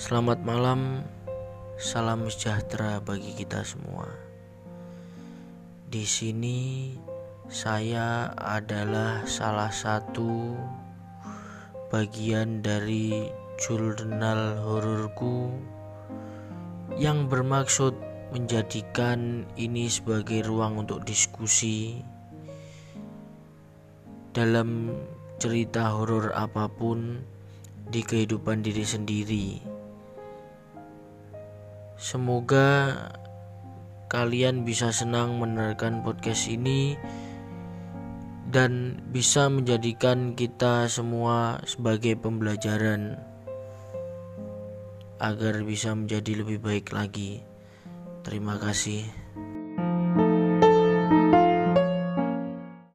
Selamat malam, salam sejahtera bagi kita semua. Di sini saya adalah salah satu bagian dari jurnal hororku yang bermaksud menjadikan ini sebagai ruang untuk diskusi dalam cerita horor apa pun di kehidupan diri sendiri. Semoga kalian bisa senang mendengarkan podcast ini dan bisa menjadikan kita semua sebagai pembelajaran agar bisa menjadi lebih baik lagi. Terima kasih.